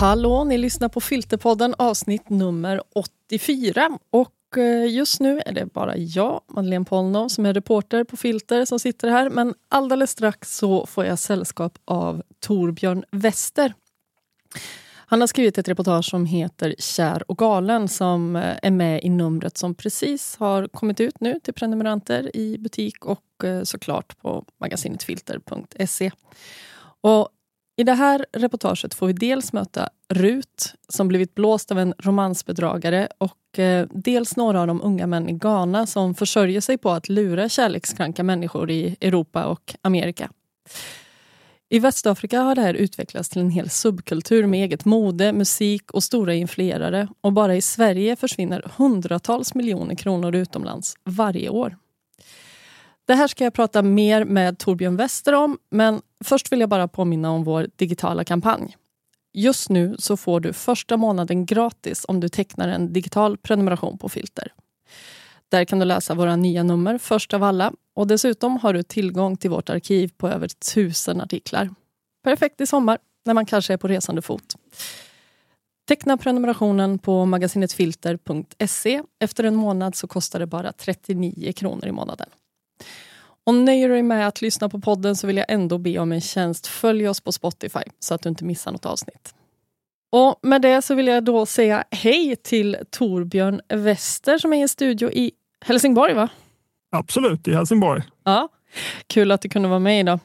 Hallå, ni lyssnar på Filterpodden avsnitt nummer 84. Och Eh, just nu är det bara jag, Madeleine Polnov, som är reporter på Filter som sitter här. Men alldeles strax så får jag sällskap av Torbjörn Wester. Han har skrivit ett reportage som heter Kär och galen som eh, är med i numret som precis har kommit ut nu till prenumeranter i butik och eh, såklart på magasinetfilter.se. Och i det här reportaget får vi dels möta Rut som blivit blåst av en romansbedragare och eh, dels några av de unga män i Ghana som försörjer sig på att lura kärlekskranka människor i Europa och Amerika. I Västafrika har det här utvecklats till en hel subkultur med eget mode, musik och stora influerare. Och bara i Sverige försvinner hundratals miljoner kronor utomlands varje år. Det här ska jag prata mer med Torbjörn Wester om, men först vill jag bara påminna om vår digitala kampanj. Just nu så får du första månaden gratis om du tecknar en digital prenumeration på Filter. Där kan du läsa våra nya nummer först av alla och dessutom har du tillgång till vårt arkiv på över tusen artiklar. Perfekt i sommar när man kanske är på resande fot. Teckna prenumerationen på magasinetfilter.se. Efter en månad så kostar det bara 39 kronor i månaden. Och nöjer du dig med att lyssna på podden så vill jag ändå be om en tjänst. Följ oss på Spotify så att du inte missar något avsnitt. Och med det så vill jag då säga hej till Torbjörn Wester som är i studio i Helsingborg va? Absolut, i Helsingborg. Ja, Kul att du kunde vara med idag.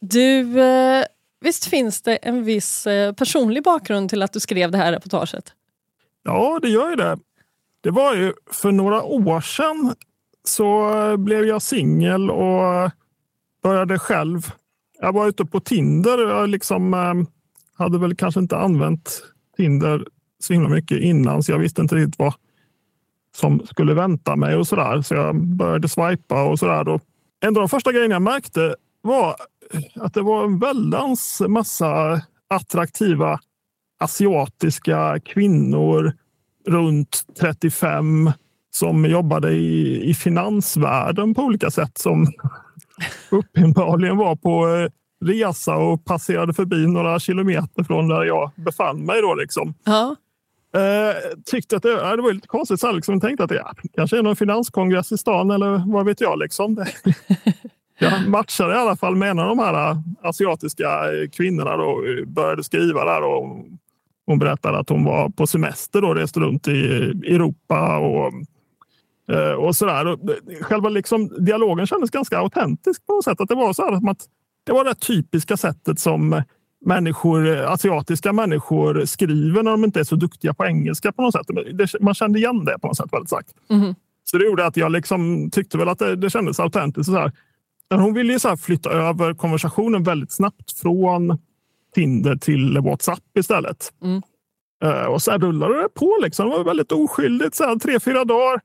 Du, eh, visst finns det en viss eh, personlig bakgrund till att du skrev det här reportaget? Ja, det gör ju det. Det var ju för några år sedan så blev jag singel och började själv. Jag var ute på Tinder. Jag liksom, eh, hade väl kanske inte använt Tinder så himla mycket innan så jag visste inte riktigt vad som skulle vänta mig och så där. Så jag började swipa och så där. En av de första grejerna jag märkte var att det var en väldans massa attraktiva asiatiska kvinnor runt 35 som jobbade i, i finansvärlden på olika sätt som uppenbarligen var på eh, resa och passerade förbi några kilometer från där jag befann mig. Då, liksom. Ja. Eh, tyckte att det, det var lite konstigt. Så liksom, tänkte att det ja, kanske är någon finanskongress i stan eller vad vet jag. Liksom. jag matchade i alla fall med en av de här eh, asiatiska eh, kvinnorna och började skriva där. Och hon berättade att hon var på semester och reste runt i Europa och och sådär. Själva liksom, dialogen kändes ganska autentisk på något sätt. Att det var så att man, det var det typiska sättet som människor, asiatiska människor skriver när de inte är så duktiga på engelska på något sätt. Man kände igen det på något sätt väldigt sagt. Mm. Så det gjorde att jag liksom tyckte väl att det, det kändes autentiskt. Så här. Hon ville ju så flytta över konversationen väldigt snabbt från Tinder till WhatsApp istället. Mm. Och så rullade det på. Liksom. Det var väldigt oskyldigt. Så här, tre, fyra dagar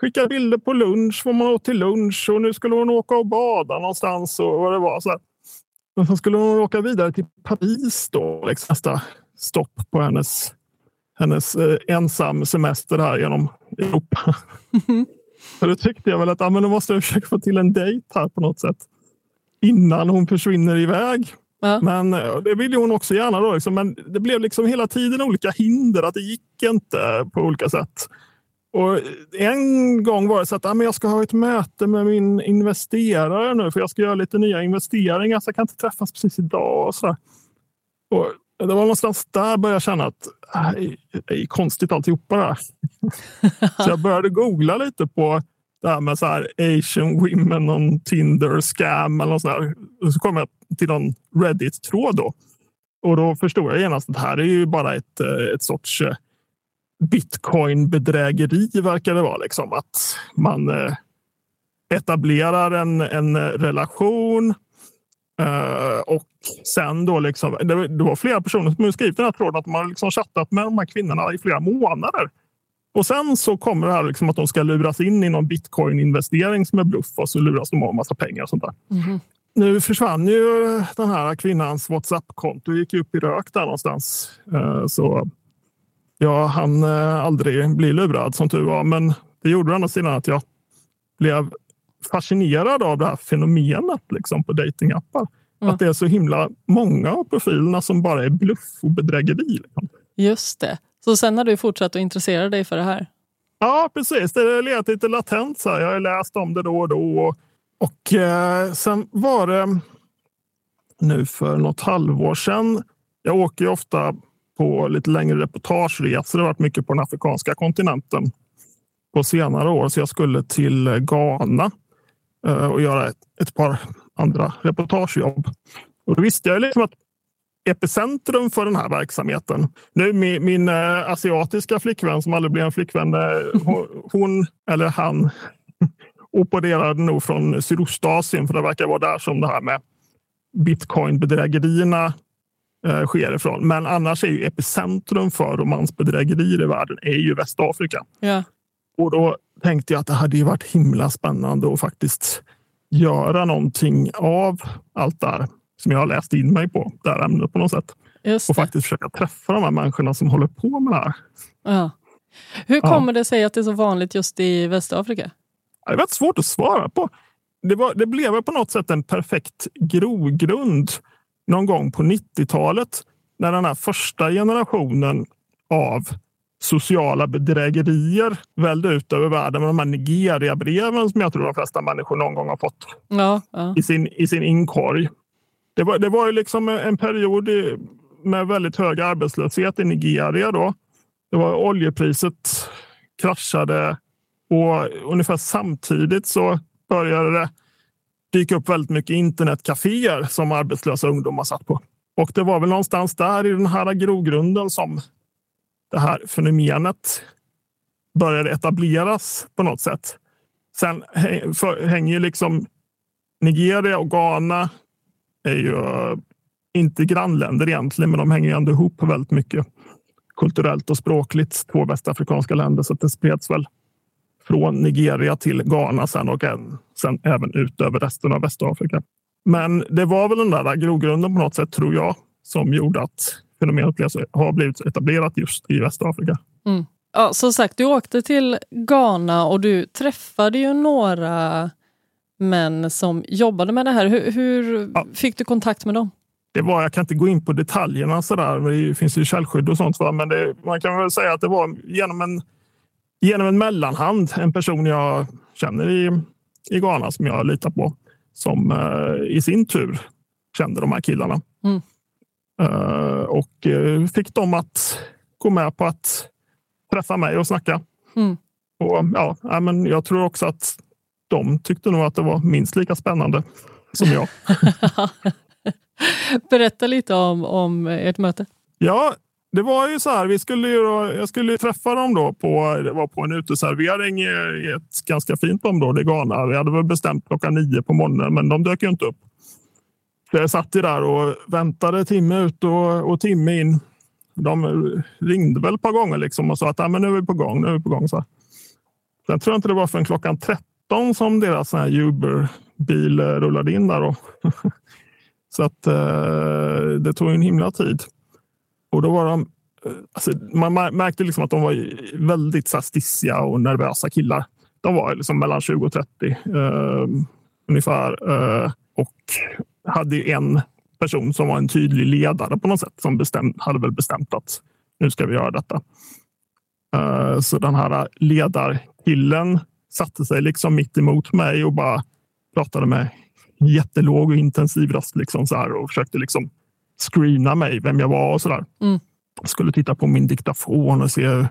skickade bilder på lunch, vad man åt till lunch och nu skulle hon åka och bada någonstans och vad det var. Så Men så skulle hon åka vidare till Paris då, liksom, nästa stopp på hennes, hennes eh, ensam semester här genom Europa. Så då tyckte jag väl att ja, men då måste jag försöka få till en dejt här på något sätt innan hon försvinner iväg. Ja. Men eh, det ville hon också gärna. Då, liksom. Men det blev liksom hela tiden olika hinder. att Det gick inte på olika sätt. Och en gång var det så att ah, men jag ska ha ett möte med min investerare nu för jag ska göra lite nya investeringar så jag kan inte träffas precis idag. Och så och det var någonstans där jag började känna att ah, det är konstigt alltihopa det här. så jag började googla lite på det här med så här Asian women on Tinder scam eller något sånt så kom jag till någon Reddit-tråd då. Och då förstod jag genast att det här är ju bara ett, eh, ett sorts eh, bitcoin-bedrägeri verkar det vara. Liksom. Att man eh, etablerar en, en relation eh, och sen då liksom, det, det, var flera personer som skrivit den här tråden att man liksom chattat med de här kvinnorna i flera månader. Och sen så kommer det här liksom att de ska luras in i någon bitcoin-investering som är bluff och så luras de av en massa pengar och sånt där. Mm. nu försvann ju den här kvinnans WhatsApp-konto gick upp i rök där någonstans. Eh, så jag hann eh, aldrig bli lurad som tur var. Men det gjorde å andra sidan att jag blev fascinerad av det här fenomenet liksom, på datingappar. Mm. Att det är så himla många av profilerna som bara är bluff och bedrägeri. Liksom. Just det. Så sen har du fortsatt att intressera dig för det här? Ja, precis. Det har legat lite latent. Så här. Jag har läst om det då och då. Och, och eh, sen var det nu för något halvår sedan. Jag åker ju ofta på lite längre reportageresor. Det har varit mycket på den afrikanska kontinenten på senare år. Så jag skulle till Ghana eh, och göra ett, ett par andra reportagejobb. Och då visste jag liksom att epicentrum för den här verksamheten. Nu, min, min eh, asiatiska flickvän som aldrig blev en flickvän, eh, hon, eller han opererade nog från Sydostasien för det verkar vara där som det här med bitcoinbedrägerierna äh, sker ifrån. Men annars är ju epicentrum för romansbedrägerier i världen är ju Västafrika. Ja. Och då tänkte jag att det hade varit himla spännande att faktiskt göra någonting av allt det här som jag har läst in mig på, det här ämnet på något sätt. Och faktiskt försöka träffa de här människorna som håller på med det här. Ja. Hur kommer ja. det sig att det är så vanligt just i Västafrika? Det är väldigt svårt att svara på. Det, var, det blev på något sätt en perfekt grogrund någon gång på 90-talet när den här första generationen av sociala bedrägerier välde ut över världen med de här Nigeria-breven som jag tror de flesta människor någon gång har fått ja, ja. I, sin, i sin inkorg. Det var, det var ju liksom en period med väldigt hög arbetslöshet i Nigeria. Då. Det var oljepriset kraschade och ungefär samtidigt så började det dyka upp väldigt mycket internetcaféer som arbetslösa ungdomar satt på. Och det var väl någonstans där i den här grogrunden som det här fenomenet började etableras på något sätt. Sen hänger liksom Nigeria och Ghana är ju eh, inte grannländer egentligen, men de hänger ändå ihop väldigt mycket kulturellt och språkligt. Två västafrikanska länder, så det spreds väl från Nigeria till Ghana sen och en, sen även ut över resten av Västafrika. Men det var väl den där grogrunden på något sätt, tror jag, som gjorde att fenomenet har blivit etablerat just i Västafrika. Mm. Ja, som sagt, du åkte till Ghana och du träffade ju några män som jobbade med det här. Hur, hur ja. fick du kontakt med dem? Det var, jag kan inte gå in på detaljerna så där. Det finns ju källskydd och sånt. Men det, man kan väl säga att det var genom en, genom en mellanhand, en person jag känner i, i Ghana som jag litar på, som uh, i sin tur kände de här killarna. Mm. Uh, och uh, fick dem att gå med på att träffa mig och snacka. Mm. Och, ja, men jag tror också att de tyckte nog att det var minst lika spännande som jag. Berätta lite om, om ert möte. Ja, det var ju så här. Vi skulle ju, jag skulle träffa dem då på, det var på en uteservering i ett ganska fint område i Ghana. Vi hade väl bestämt klockan nio på morgonen, men de dök ju inte upp. Så jag satt ju där och väntade timme ut och, och timme in. De ringde väl ett par gånger liksom och sa att men nu är vi på gång. Nu är vi på gång. Så. Sen tror jag inte det var förrän klockan 13 13 som deras Uber-bil rullade in där. Då. så att eh, det tog en himla tid. Och då var de eh, Alltså, man märkte liksom att de var väldigt så stissiga och nervösa killar. De var liksom mellan 20 och 30 eh, ungefär. Eh, och hade en person som var en tydlig ledare på något sätt som bestäm, hade väl bestämt att nu ska vi göra detta. Eh, så den här ledarkillen satte sig liksom mitt emot mig och bara pratade med jättelåg och intensiv röst liksom så här och försökte liksom screena mig vem jag var och så där. Mm. Skulle titta på min diktafon och se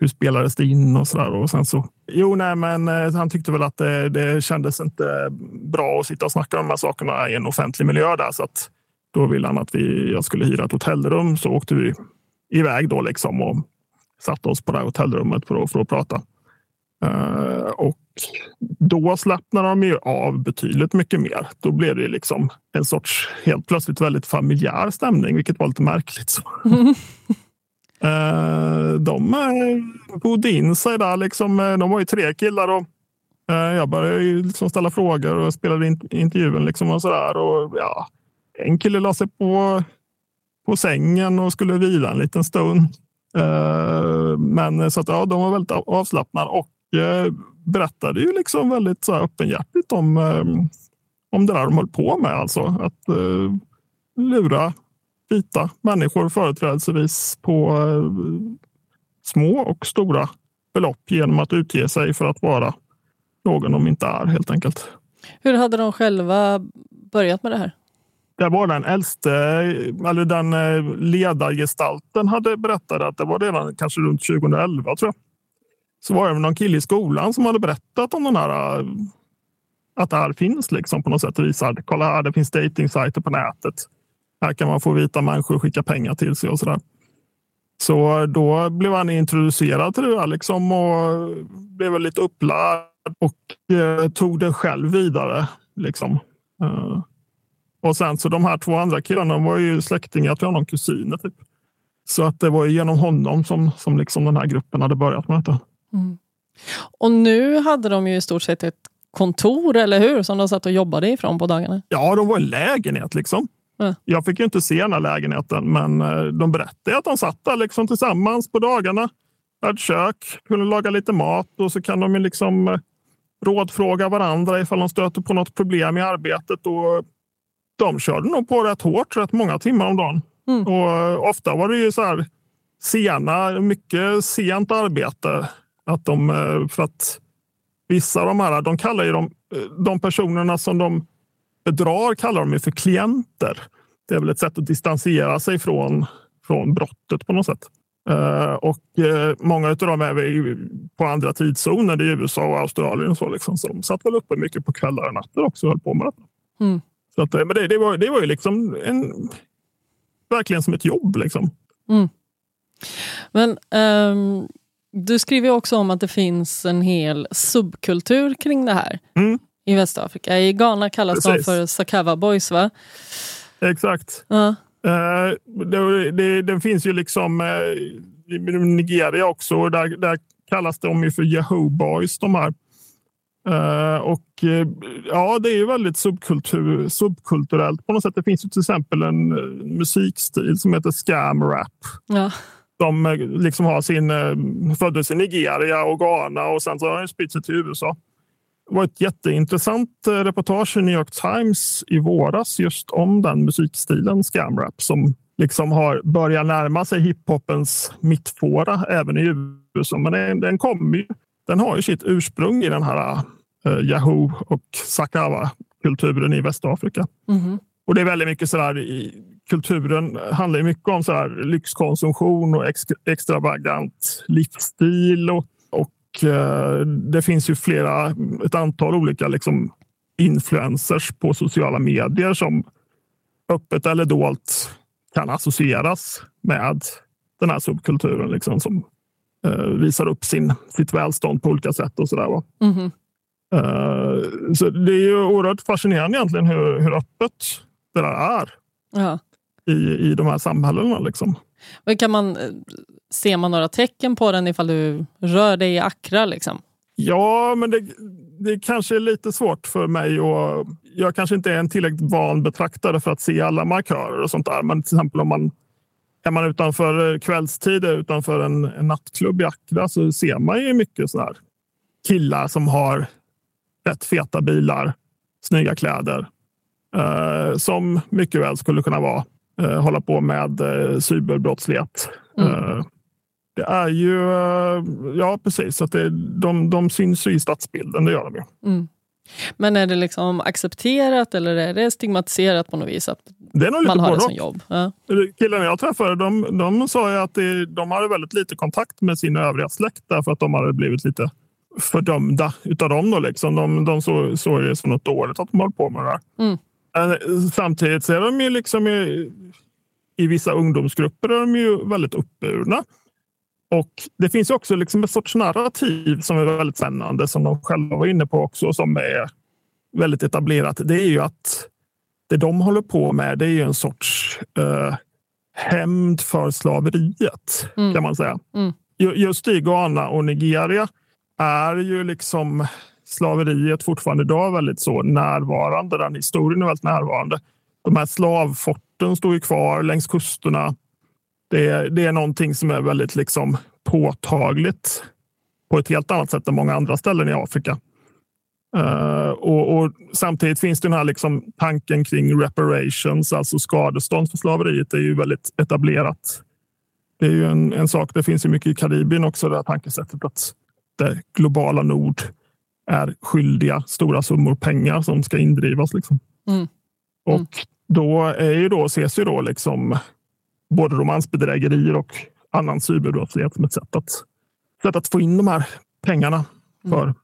hur spelades det in och så där. Och sen så, jo, nej, men eh, han tyckte väl att det, det kändes inte bra att sitta och snacka om de här sakerna i en offentlig miljö där. Så att då ville han att vi, jag skulle hyra ett hotellrum. Så åkte vi iväg då liksom och satte oss på det här hotellrummet för att, för att prata. Uh, och då slappnade de ju av betydligt mycket mer. Då blev det liksom en sorts helt plötsligt väldigt familjär stämning, vilket var lite märkligt. Så. Mm. uh, de uh, bodde in sig där. Liksom, de var ju tre killar och Eh, jag började liksom ställa frågor och spelade in intervjun liksom och sådär. Och ja, en kille la sig på, på sängen och skulle vila en liten stund. Eh, men så att ja, de var väldigt avslappnade och eh, berättade ju liksom väldigt så här öppenhjärtigt om, om det där de höll på med. Alltså att lura vita människor företrädesvis på små och stora belopp genom att utge sig för att vara någon de inte är helt enkelt. Hur hade de själva börjat med det här? Det var den äldste, eller den eh, ledargestalten hade berättat att det var redan kanske runt 2011 tror jag. Så var det någon kille i skolan som hade berättat om den här eh, att det här finns liksom på något sätt och. Kolla här, det finns dejtingsajter på nätet. Här kan man få vita människor att skicka pengar till sig och sådär. Så då blev han introducerad till det där liksom och blev lite upplärd och eh, tog det själv vidare. Liksom. Eh, och sen så de här två andra killarna var ju släktingar till honom, kusiner. Typ. Så att det var genom honom som, som liksom den här gruppen hade börjat med detta. Mm. Och nu hade de ju i stort sett ett kontor, eller hur? Som de satt och jobbade ifrån på dagarna. Ja, de var en lägenhet liksom. Mm. Jag fick ju inte se den här lägenheten, men eh, de berättade att de satt där liksom tillsammans på dagarna. Hade kök, kunde laga lite mat och så kan de ju liksom eh, rådfråga varandra ifall de stöter på något problem i arbetet. Och de körde nog på rätt hårt, rätt många timmar om dagen. Mm. Och eh, ofta var det ju så här sena, mycket sent arbete. Att de, för att vissa av de här, de kallar ju de, de personerna som de bedrar kallar de ju för klienter. Det är väl ett sätt att distansera sig från, från brottet på något sätt. Uh, och många av dem är på andra tidszoner i USA och Australien. Och så, liksom. så de satt väl uppe mycket på kvällar och nätter också och höll på med detta. Mm. Så att, eh, men det, det, var, det var ju liksom en, verkligen som ett jobb. Liksom. Mm. Men um, du skriver också om att det finns en hel subkultur kring det här. Mm i Västafrika. I Ghana kallas Precis. de för Sakava Boys va? Exakt. Ja. Uh, det, det, det, finns ju liksom uh, i Nigeria också. Och där, där kallas de ju för Yahoo Boys de här. Uh, och ja, det är ju väldigt subkultur, subkulturellt på något sätt. Det finns ju till exempel en musikstil som heter scam rap. Ja. De eh, liksom har sin, eh, föddes i Nigeria och Ghana och sen så har de spritt sig till USA. Det var ett jätteintressant eh, reportage i New York Times i våras just om den musikstilen scamrap som liksom har börjat närma sig hiphopens mittfåra även i USA. Men den, den, kommer ju, den har ju sitt ursprung i den här eh, Yahoo och Sakawa-kulturen i Västafrika. Mm. Och det är väldigt mycket så där i kulturen handlar mycket om så här lyxkonsumtion och ex, extravagant livsstil och Eh, det finns ju flera, ett antal olika liksom influencers på sociala medier som öppet eller dolt kan associeras med den här subkulturen liksom, som uh, visar upp sin, sitt välstånd på olika sätt och sådär. Mm. Uh, så det är ju oerhört fascinerande egentligen hur, hur öppet det där är ja. i, i de här samhällena. Liksom. kan man Ser man några tecken på den ifall du rör dig i Accra? Liksom? Ja, men det, det kanske är lite svårt för mig. Och jag kanske inte är en tillräckligt van betraktare för att se alla markörer och sånt där. Men till exempel om man är man utanför kvällstid utanför en, en nattklubb i Accra så ser man ju mycket sådär killar som har rätt feta bilar, snygga kläder eh, som mycket väl skulle kunna vara eh, hålla på med eh, cyberbrottslighet. Mm. Eh, det är ju, eh, ja precis, att det, de, de syns ju i stadsbilden, det gör de ju. Mm. Men är det liksom accepterat eller är det stigmatiserat på något vis att det är nog man har det som jobb? Ja. Killarna jag träffade de, de sa ju att det, de hade väldigt lite kontakt med sin övriga släkt därför att de hade blivit lite fördömda utav dem. Då liksom. De, de såg, såg det som något dåligt att de höll på med det där. Mm. Samtidigt så är de ju liksom i, i vissa ungdomsgrupper är de ju väldigt uppburna. Och det finns också liksom ett sorts narrativ som är väldigt spännande som de själva var inne på också som är väldigt etablerat. Det är ju att det de håller på med det är ju en sorts eh, hämnd för slaveriet mm. kan man säga. Mm. Just i Ghana och Nigeria är ju liksom slaveriet fortfarande idag väldigt så närvarande. Den historien är väldigt närvarande. De här slavforten står ju kvar längs kusterna. Det är, det är någonting som är väldigt liksom påtagligt på ett helt annat sätt än många andra ställen i Afrika. Uh, och, och, Samtidigt finns den här liksom tanken kring reparations, alltså skadestånd för slaveriet, är ju väldigt etablerat. Det är ju en, en sak, det finns ju mycket i Karibien också, det här tankesättet att det globala nord är skyldiga stora summor pengar som ska indrivas. Liksom. Mm. Mm. Och då är ju då, ses ju då liksom både romansbedrägerier och annan cyberbrottslighet som ett sätt att, sätt att få in de här pengarna för, mm.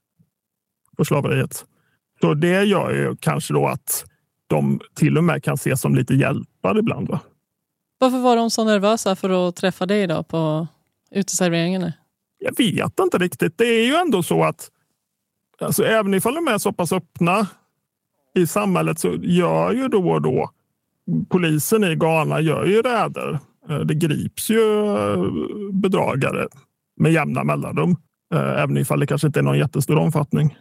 för slaveriet. Så det gör ju kanske då att de till och med kan ses som lite hjältar ibland. Va? Varför var de så nervösa för att träffa dig då på uteserveringarna? Jag vet inte riktigt. Det är ju ändå så att alltså, även ifall de är så pass öppna i samhället så gör ju då och då polisen i Ghana gör ju räder. Eh, det grips ju eh, bedragare med jämna mellanrum, eh, även ifall det kanske inte är någon jättestor omfattning.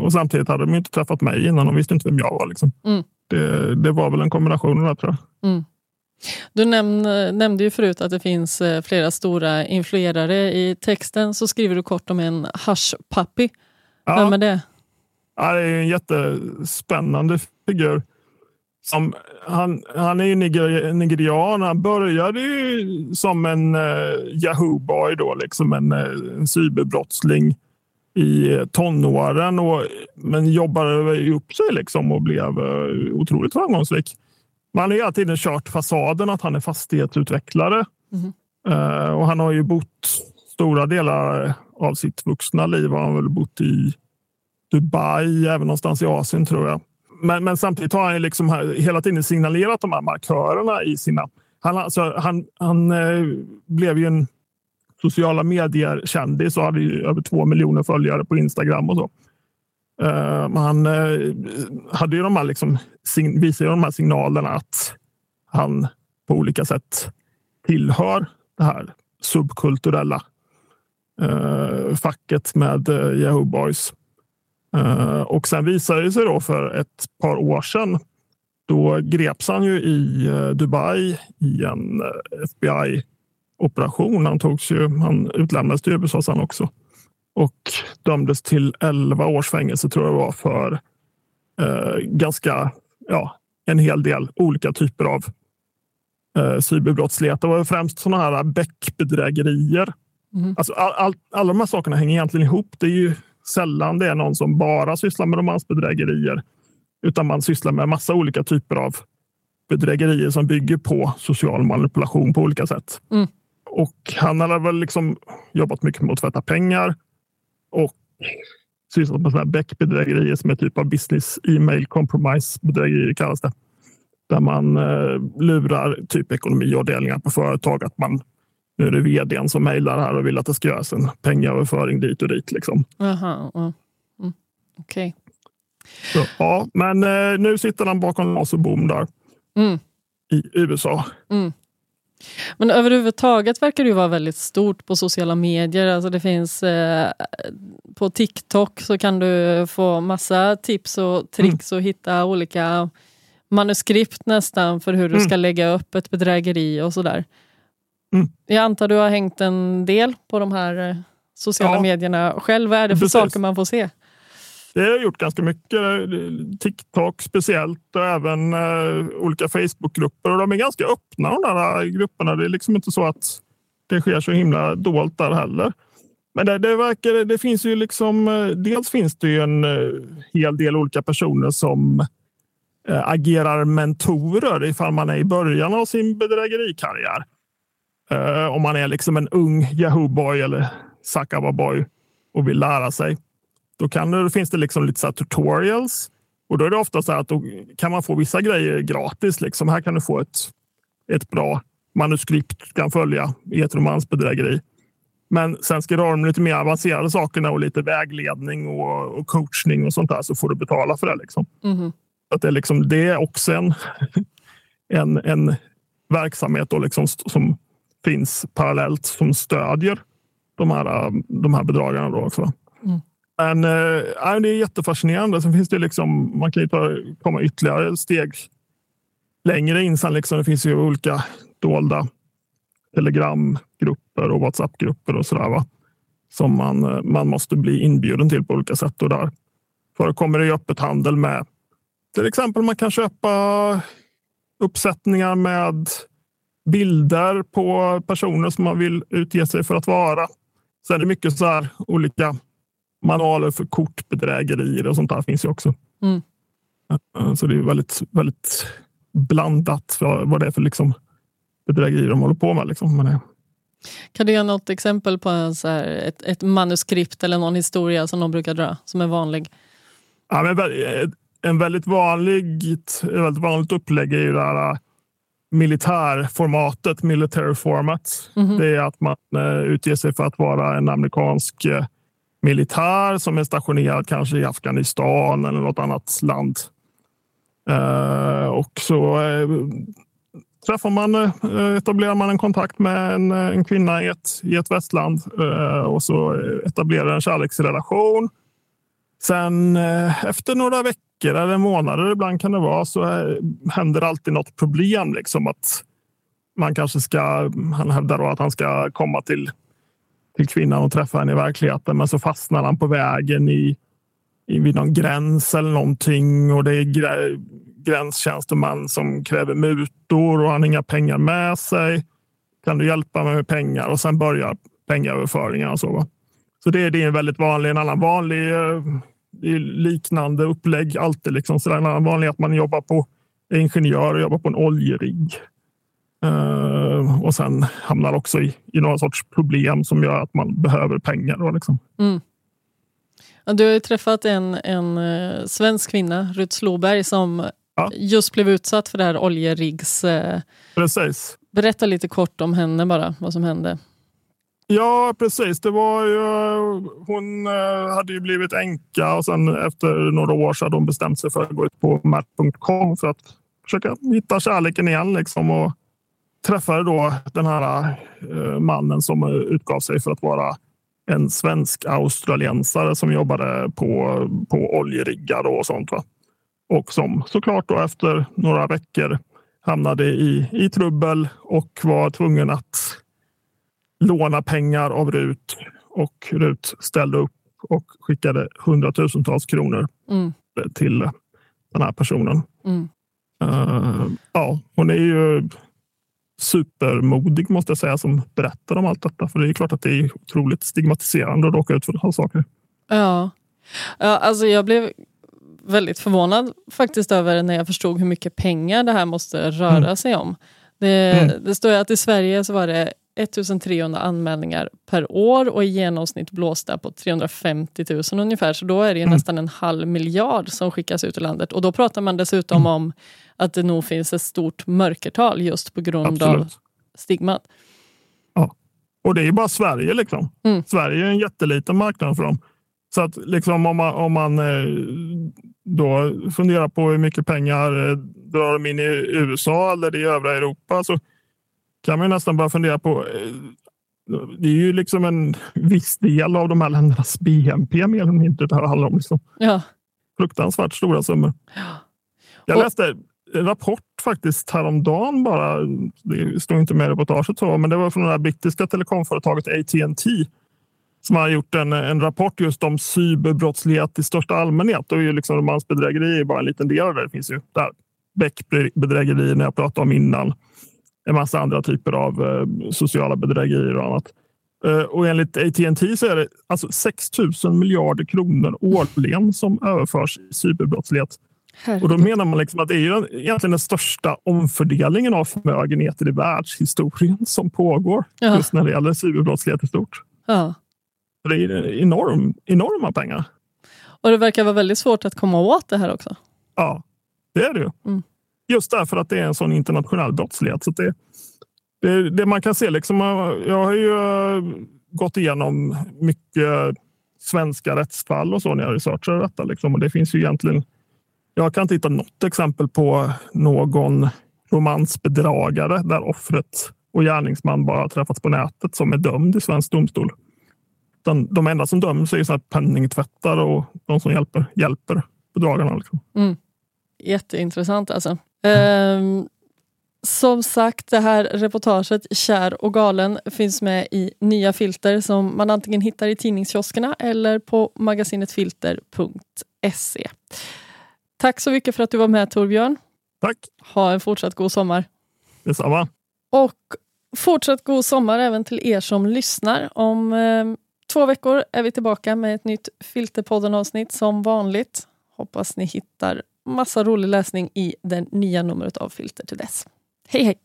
Och samtidigt hade de inte träffat mig innan. De visste inte vem jag var. Liksom. Mm. Det, det, var väl en kombination där tror jag. Mm. Du nämnde, nämnde ju förut att det finns flera stora influerare i texten. Så skriver du kort om en hash-pappy. Ja. Vem är det? Ja, det är en jättespännande figur. Som, han, han är ju niger, nigerian. Han började ju som en uh, Yahoo-boy, då, liksom en, uh, en cyberbrottsling i tonåren. Och, men jobbade upp sig liksom och blev uh, otroligt framgångsrik. Man har hela tiden kört fasaden att han är fastighetsutvecklare. Mm. Och han har ju bott stora delar av sitt vuxna liv har han väl bott i Dubai, även någonstans i Asien tror jag. Men, men samtidigt har han liksom hela tiden signalerat de här markörerna i sina... Han, alltså, han, han eh, blev ju en sociala medier-kändis och hade över två miljoner följare på Instagram och så. Uh, han uh, hade ju de här liksom, visade de här signalerna att han på olika sätt tillhör det här subkulturella eh, facket med eh, Yahoo Boys. Eh, och sen visade det sig då för ett par år sedan. Då greps han ju i eh, Dubai i en eh, FBI operation. Han, togs ju, han utlämnades till USA sen också och dömdes till 11 års fängelse tror jag var för eh, ganska, ja, en hel del olika typer av eh, cyberbrottslighet. Det var främst sådana här bäckbedrägerier. Mm. Alltså, all, all, alla de här sakerna hänger egentligen ihop. Det är ju sällan det är någon som bara sysslar med romansbedrägerier, utan man sysslar med massa olika typer av bedrägerier som bygger på social manipulation på olika sätt. Mm. Och han hade väl liksom jobbat mycket med att tvätta pengar och sysslat med sådana bedrägerier som är typ av business e-mail compromise bedrägerier kallas det. Där man eh, lurar typ ekonomiavdelningar på företag att man nu är det vdn som mejlar här och vill att det ska göras en pengaöverföring dit och dit. Liksom. Aha, uh, mm. Okay. Ja, men eh, nu sitter han bakom las och bom där mm. i USA. Mm. Men överhuvudtaget verkar det ju vara väldigt stort på sociala medier. Alltså det finns eh, På TikTok så kan du få massa tips och tricks mm. och hitta olika manuskript nästan för hur du mm. ska lägga upp ett bedrägeri och sådär. Mm. Jag antar du har hängt en del på de här eh, sociala ja. medierna själv. Vad är det för Precis. saker man får se? Det har gjort ganska mycket. TikTok speciellt och även uh, olika Facebookgrupper. Och de är ganska öppna de där grupperna. Det är liksom inte så att det sker så himla dolt där heller. Men det, det, verkar, det finns ju liksom, eh, dels finns det ju en hel del olika personer som agerar mentorer ifall man är i början av sin bedrägerikarriär. Om man är liksom en ung Yahoo-boy eller Sakava-boy och vill lära sig. Då, kan, då finns det liksom lite så tutorials och då är det ofta så att kan man få vissa grejer gratis. Liksom. Här kan du få ett, ett bra manuskript du kan följa i ett romansbedrägeri. Men sen ska du ha de lite mer avancerade sakerna och lite vägledning och, och coachning och sånt där så får du betala för det. Liksom. Mm. Att det, är liksom, det är också en, en, en verksamhet då liksom, som finns parallellt som stödjer de här, de här bedragarna. Då också. Mm. Men äh, det är jättefascinerande. Sen finns det liksom, man kan ju ta, komma ytterligare steg längre in. Sen liksom, det finns ju olika dolda telegramgrupper och Whatsappgrupper och sådär. Va? Som man, man måste bli inbjuden till på olika sätt. Och där förekommer det öppet handel med till exempel man kan köpa uppsättningar med bilder på personer som man vill utge sig för att vara. Sen är det mycket så här olika manualer för kortbedrägerier och sånt där finns ju också. Mm. Så det är väldigt, väldigt blandat för vad det är för liksom bedrägerier de håller på med. Liksom. Men, kan du ge något exempel på en så här, ett, ett, manuskript eller någon historia som de brukar dra som är vanlig? Ja, men en väldigt, vanlig, väldigt vanligt upplägg är ju det här militärformatet, military format. Mm -hmm. Det är att man uh, utger sig för att vara en amerikansk uh, militär som är stationerad kanske i Afghanistan eller något annat land. Uh, och så träffar man, etablerar man en kontakt med en, en kvinna i ett, i ett västland och så etablerar en kärleksrelation. Sen eh, efter några veckor eller månader ibland kan det vara så eh, händer alltid något problem. Liksom att man kanske ska, han hävdar då att han ska komma till, till kvinnan och träffa henne i verkligheten men så fastnar han på vägen i, i vid någon gräns eller någonting och det är grä, gränstjänsteman som kräver mutor och han har inga pengar med sig. Kan du hjälpa mig med pengar? Och sen börjar pengaöverföringar Och så, så det, det är väldigt vanlig, en annan vanlig eh, liknande upplägg alltid. Liksom. Så det är vanligt att man jobbar på ingenjör och jobbar på en oljerigg. Uh, och sen hamnar också i, i några sorts problem som gör att man behöver pengar. Då, liksom. mm. ja, du har ju träffat en, en uh, svensk kvinna, Ruth Sloberg, som ja. just blev utsatt för det här oljeriggs... Uh, Precis. Berätta lite kort om henne bara, vad som hände. Ja, precis. Det var ju, hon eh, hade ju blivit änka och sen efter några år så hade hon bestämt sig för att gå ut på Matt.com för att försöka hitta kärleken igen. Liksom, och träffade då den här eh, mannen som utgav sig för att vara en svensk australiensare som jobbade på, på oljeriggar och sånt. Va? Och som såklart då efter några veckor hamnade i, i trubbel och var tvungen att låna pengar av RUT och RUT ställde upp och skickade hundratusentals kronor mm. till den här personen. Mm. Uh, ja, hon är ju supermodig måste jag säga som berättar om allt detta. För det är klart att det är otroligt stigmatiserande att råka ut för sådana saker. Ja. ja, alltså jag blev väldigt förvånad faktiskt över när jag förstod hur mycket pengar det här måste röra mm. sig om. Det, mm. det står att i Sverige så var det 1300 anmälningar per år och i genomsnitt blåsta på 350 000 ungefär. Så då är det mm. nästan en halv miljard som skickas ut i landet. Och då pratar man dessutom mm. om att det nog finns ett stort mörkertal just på grund Absolut. av stigmat. Ja, och det är ju bara Sverige liksom. Mm. Sverige är en jätteliten marknad för dem. Så att liksom om man, om man eh, då funderar på hur mycket pengar eh, drar de in i USA eller i övriga Europa så kan man nästan börja fundera på. Eh, det är ju liksom en viss del av de här ländernas BNP mer eller mindre det här handlar om. Liksom. Ja. Fruktansvärt stora summor. Ja. Jag läste en rapport faktiskt häromdagen bara. Det står inte med i reportaget, så, men det var från det här brittiska telekomföretaget AT&T som har gjort en, en rapport just om cyberbrottslighet i största allmänhet. Och ju liksom romansbedrägeri är bara en liten del av det. Det finns ju där Beck-bedrägeri när jag pratade om innan en massa andra typer av eh, sociala bedrägerier och annat. Eh, och enligt AT&T så är det alltså 6 000 miljarder kronor årligen som överförs i cyberbrottslighet. Herregud. Och då menar man liksom att det är egentligen den största omfördelningen av förmögenheter i världshistorien som pågår ja. just när det gäller cyberbrottslighet i stort. Ja. Det är enorm, enorma pengar. Och det verkar vara väldigt svårt att komma åt det här också. Ja, det är det ju. Mm just därför att det är en sån internationell brottslighet. Så det, det, det, man kan se, liksom, jag har ju eh, gått igenom mycket svenska rättsfall och så när jag researchar detta. Liksom. Och det finns ju egentligen, jag kan inte hitta något exempel på någon romansbedragare där offret och gärningsman bara träffats på nätet som är dömd i svensk domstol. Den, de enda som döms är så penningtvättare och de som hjälper, hjälper bedragarna. Liksom. Mm. Jätteintressant alltså. Mm. Som sagt, det här reportaget Kär och galen finns med i Nya filter som man antingen hittar i tidningskioskerna eller på magasinetfilter.se. Tack så mycket för att du var med Torbjörn. Tack. Ha en fortsatt god sommar. Detsamma. Och fortsatt god sommar även till er som lyssnar. Om eh, två veckor är vi tillbaka med ett nytt Filterpodden-avsnitt som vanligt. Hoppas ni hittar massa rolig läsning i det nya numret av Filter till dess. Hej hej!